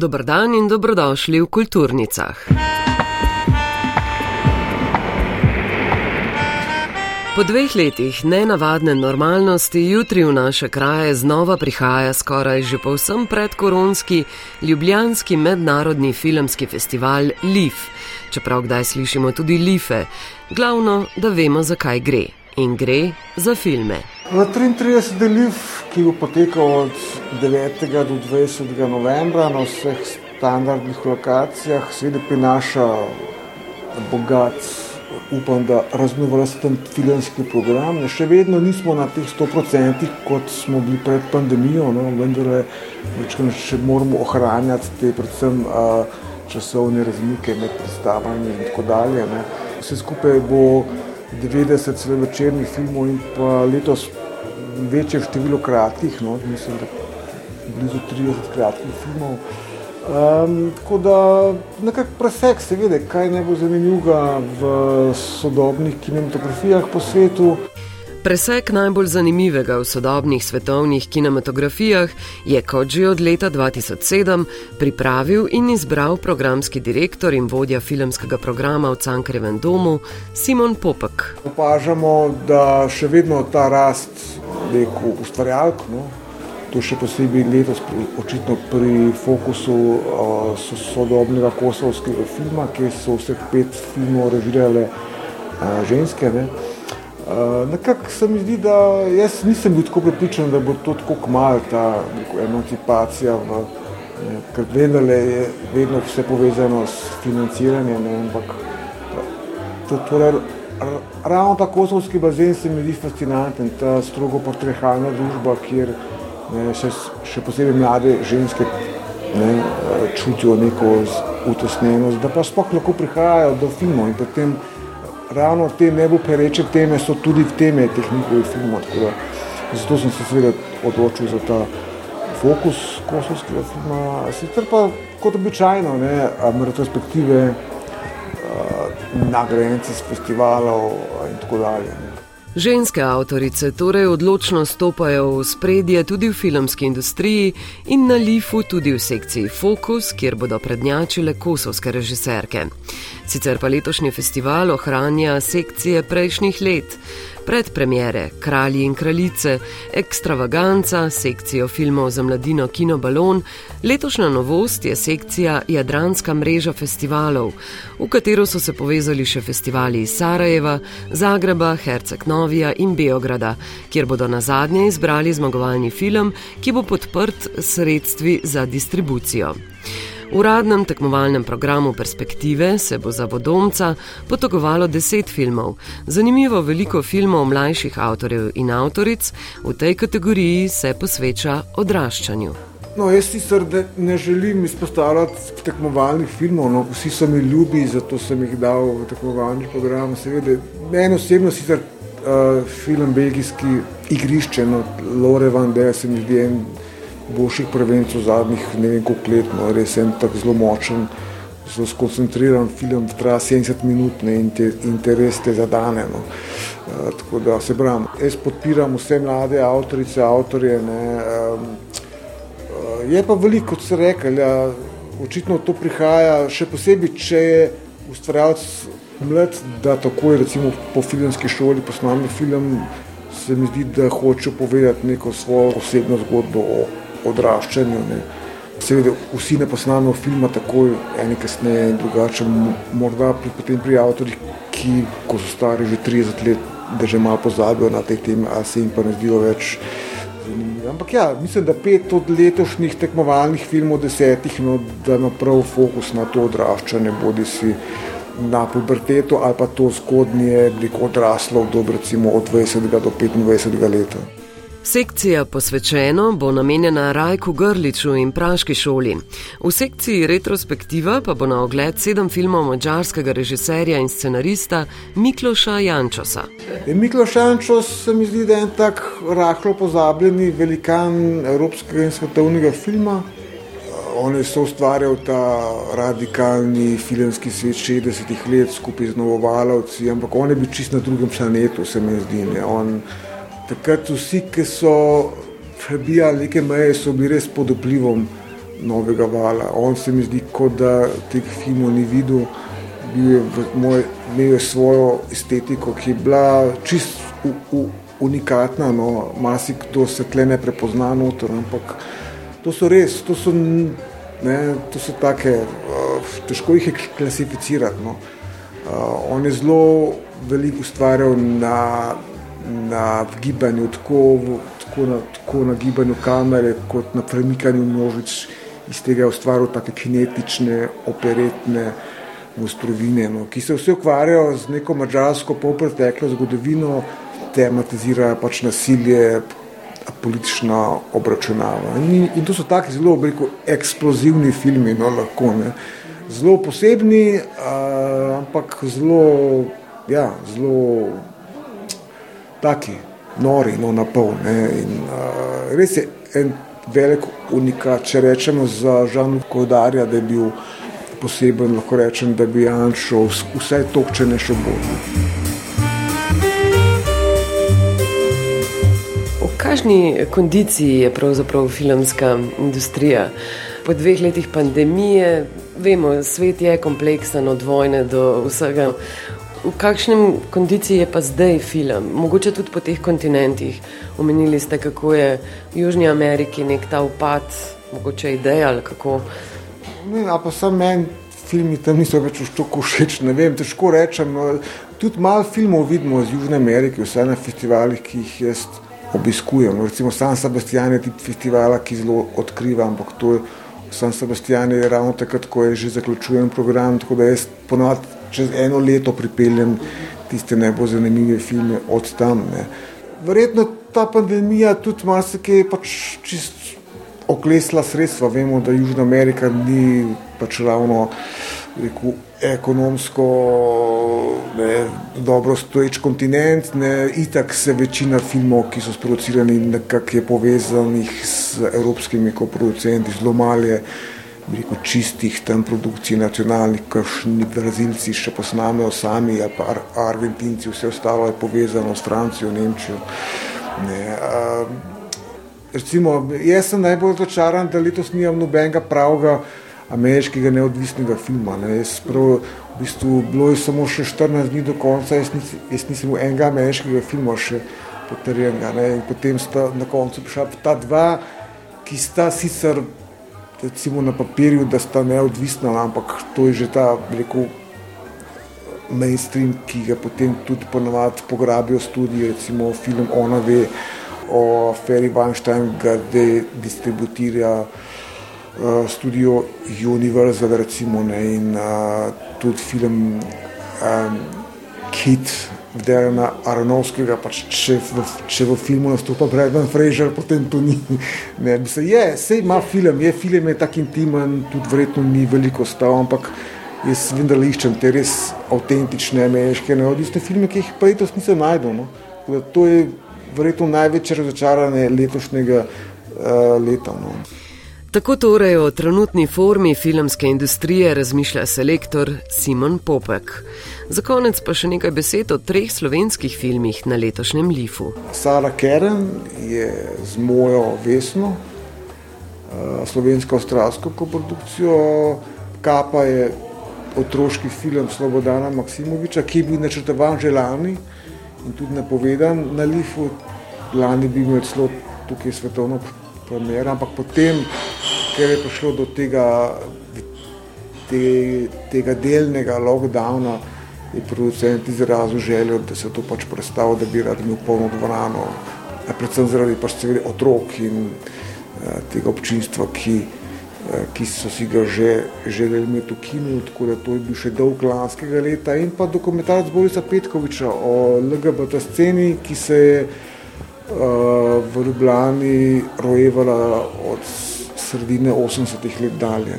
Dobr dan in dobrodošli v kulturnicah. Po dveh letih nenavadne normalnosti jutri v naše kraje znova prihaja skoraj že povsem predkoronski Ljubljanski mednarodni filmski festival LIF, čeprav kdaj slišimo tudi LIFE, glavno, da vemo, zakaj gre. In gre za filme. Na 33. LIF, ki bo potekal od 9. do 20. novembra na vseh standardnih lokacijah, seveda prinaša bogat upam, da raznovrsten filmski program. Še vedno nismo na teh 100%, kot smo bili pred pandemijo, no, vendar še moramo ohranjati te predvsem časovne razmike med predstavami in tako dalje. Ne. Vse skupaj bo 90 celovečernih filmov in pa letos večje število kratkih, no, mislim, da blizu 30 kratkih filmov. Um, tako da nekako presek se vidi, kaj ne bo zanimivo v sodobnih kinematografijah po svetu. Presek najbolj zanimivega v sodobnih svetovnih kinematografijah je kot že od leta 2007 pripravil in izbral programski direktor in vodja filmskega programa v Cankrevem domu Simon Popek. Opažamo, da še vedno ta rast, rekel, ustvarjalk. No? To še posebej letos, pri, očitno pri fokusu uh, sodobnega kosovskega filma, kjer so vseh pet filmov režirale uh, ženske. Ne. Uh, Nekako se mi zdi, da jaz nisem bil tako prepričan, da bo to tako kmalo, ta emancipacija, v, ne, ker vendarle je vedno vse povezano s financiranjem, ampak to, torej, ravno ta kosovski bazen se mi zdi fascinanten, ta strogo portrehalna družba, kjer ne, še, še posebej mlade ženske ne, čutijo neko utesnenost, da pa sploh lahko prihajajo do filmov in potem ravno te bo pereče teme so tudi teme teh njihovih filmov. Da, zato sem se seveda odločil za ta fokus kosovskega filma. Sicer pa kot običajno, ne, retrospektive, nagrajenci z festivalov in tako dalje. Ne. Ženske avtorice torej odločno stopajo v spredje tudi v filmski industriji in na Lifu tudi v sekciji Focus, kjer bodo prednjačile kosovske režiserke. Sicer pa letošnji festival ohranja sekcije prejšnjih let predpremiere Kralji in kraljice, ekstravaganca, sekcijo filmov za mladino Kino Balon, letošnja novost je sekcija Jadranska mreža festivalov, v katero so se povezali še festivali iz Sarajeva, Zagreba, Herceg Novija in Beograda, kjer bodo na zadnje izbrali zmagovalni film, ki bo podprt sredstvi za distribucijo. V uradnem tekmovalnem programu Perspektive se bo za vodomca potogovalo deset filmov. Zanimivo veliko filmov mlajših avtorjev in avtoric v tej kategoriji se posveča odraščanju. No, jaz sicer ne želim izpostavljati tekmovalnih filmov, no, vsi so mi ljubi, zato sem jih dal v tekmovalni program. Seveda, meni osebno sicer uh, film Belgijski igrišče, no, Lore Van mi zdi en boljših prevencev zadnjih ne vem koliko let, no, res je tako zelo močen, zelo skoncentriran film, traja 70 minut ne, in, te, in te res te zadane. No. Uh, tako da se bram, jaz podpiram vse mlade avtorice, avtorje. Ne, um, uh, je pa veliko, kot se rekel, ja, očitno to prihaja, še posebej, če je ustvarjalec mlad, da takoj recimo po filmski šoli posname film, se mi zdi, da hoče povedati neko svojo osebno zgodbo o odraščanju. Ne. Seveda, vsi ne posnamemo filma takoj, eni kasneje drugače. Morda pri, potem pri avtorjih, ki ko so stari že 30 let, da že malo pozabijo na te teme, a se jim pa ne zdijo več zanimive. Ampak ja, mislim, da pet od letošnjih tekmovalnih filmov, desetih, no, da ima prav fokus na to odraščanje, bodi si na puberteto ali pa to zgodnje, odraslo, dobro recimo od 20 do 25 let. Sekcija posvečeno bo namenjena Rajku Grliču in Praški šoli. V sekciji retrospektiva pa bo na ogled sedem filmov mađarskega režiserja in scenarista Mikloša Jančosa. E, Mikloš Jančos se mi zdi, da je en tak rahlo pozabljeni velikan evropskega in svetovnega filma. On je so ustvarjal ta radikalni filmski svet 60-ih let skupaj z novovalovci, ampak on je bil čist na drugem planetu, se mi zdi. Ne. On takrat vsi, ki so prebijali neke meje, so bili res pod vplivom novega vala. On se mi zdi, kot da teh filmov ni videl, bil je v moj, imel je svojo estetiko, ki je bila čist u, u, unikatna, no, masi kdo se tle ne prepozna noter, ampak to so res, to so, ne, to so take, uh, težko jih je klasificirati, no. Uh, on je zelo veliko ustvarjal na, na gibanju, tako, tako, na, tako na gibanju kamere, kot na premikanju množic, iz tega je ustvaril take kinetične, operetne mostrovine, no, ki se vse ukvarjajo z neko mađarsko polpreteklo zgodovino, tematizirajo pač nasilje, politična obračunava. In, in to so taki zelo veliko eksplozivni filmi, no, lahko, ne. zelo posebni, uh, ampak zelo, ja, zelo taki nori, no, na pol. In uh, res je en velik unikat, če rečemo za Žan Kodarja, da je bil poseben, lahko rečem, da bi Janšo vsaj tokče ne še bolj. V kakšni kondiciji je pravzaprav filmska industrija? Po dveh letih pandemije, vemo, svet je kompleksen od vojne do vsega. V kakšnem kondiciji je pa zdaj film, mogoče tudi po teh kontinentih? Omenili ste, kako je v Južni Ameriki nek ta upad, mogoče ideja ali kako. Ne, a pa sem meni, filmi tam niso več tako všeč, ne vem, težko rečem. No, tudi malo filmov vidimo iz Južne Amerike, vsaj na festivalih, ki jih jaz obiskujem. Recimo San Sebastian je tip festivala, ki zelo odkriva, ampak to je San Sebastian je ravno takrat, ko je že zaključujem program, tako da jaz ponovadi čez eno leto pripeljem tiste najbolj zanimive filme od tam. Ne. Verjetno ta pandemija tudi marsikaj pač čist oklesla sredstva. Vemo, da Južna Amerika ni pač ravno rekel, ekonomsko ne, dobro stoječ kontinent. Ne. Itak se večina filmov, ki so sproducirani, nekako je povezanih s evropskimi koproducenti, zelo malje veliko čistih tam produkcij, nacionalnih, kakšni brazilci še posnamejo sami, ali pa argentinci, vse ostalo je povezano s Francijo, Nemčijo. Ne, uh, recimo, jaz sem najbolj razočaran, da letos nimam nobenega pravega ameriškega neodvisnega filma. Ne. Jaz prav, v bistvu, bilo je samo še 14 dni do konca, jaz, nis, jaz nisem imel enega ameriškega filma še potrjenega. In potem sta na koncu prišla ta dva, ki sta sicer recimo na papirju, da sta neodvisna, ampak to je že ta rekel, mainstream, ki ga potem tudi ponovadi pograbijo studije, recimo film Ona ve o Ferry Weinstein, ga de distributira uh, studio Universal, recimo, ne, in uh, tudi film um, Kit, Derena Aronovskega, pač če, v, če v filmu nastopa Brendan Fraser, potem to ni. Ne, se je, se ima film, je film je tak intimen, tudi verjetno ni veliko stav, ampak jaz vendar iščem te res avtentične ameriške neodvisne filme, ki jih pa letos nisem najdel. No. To je verjetno največje razočaranje letošnjega uh, leta. No. Tako torej o trenutni formi filmske industrije razmišlja selektor Simon Popek. Za konec pa še nekaj besed o treh slovenskih filmih na letošnjem Lifu. Sara Keren je z mojo vesno, eh, slovensko-australsko koprodukcijo, Kapa je otroški film Slobodana Maksimoviča, ki je bil načrtovan že lani in tudi napovedan na Lifu. Lani bi imel celo tukaj svetovno premjero, ampak potem, ker je prišlo do tega, te, tega delnega lockdowna, je producent izrazil željo, da se to pač predstavlja, da bi rad imel polno dvorano, predvsem zaradi pač seveda otrok in uh, tega občinstva, ki, uh, ki so si ga že želeli imeti v kinu, tako da to je bil še dolg lanskega leta. In pa dokumentarc Borisa Petkoviča o LGBT sceni, ki se je uh, v Ljubljani rojevala od sredine 80-ih let dalje.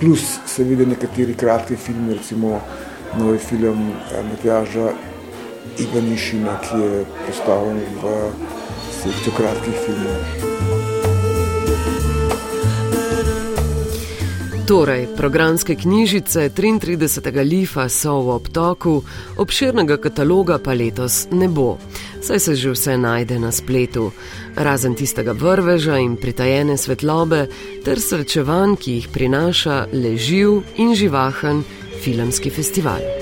Plus seveda nekateri kratki filmi, recimo novi film eh, Matjaža Ivanišina, ki je postavljen v sekcijo kratkih filmov. Torej, programske knjižice 33. lifa so v obtoku, obširnega kataloga pa letos ne bo, saj se že vse najde na spletu, razen tistega vrveža in pritajene svetlobe ter srečevanj, ki jih prinaša leživ in živahen filmski festival.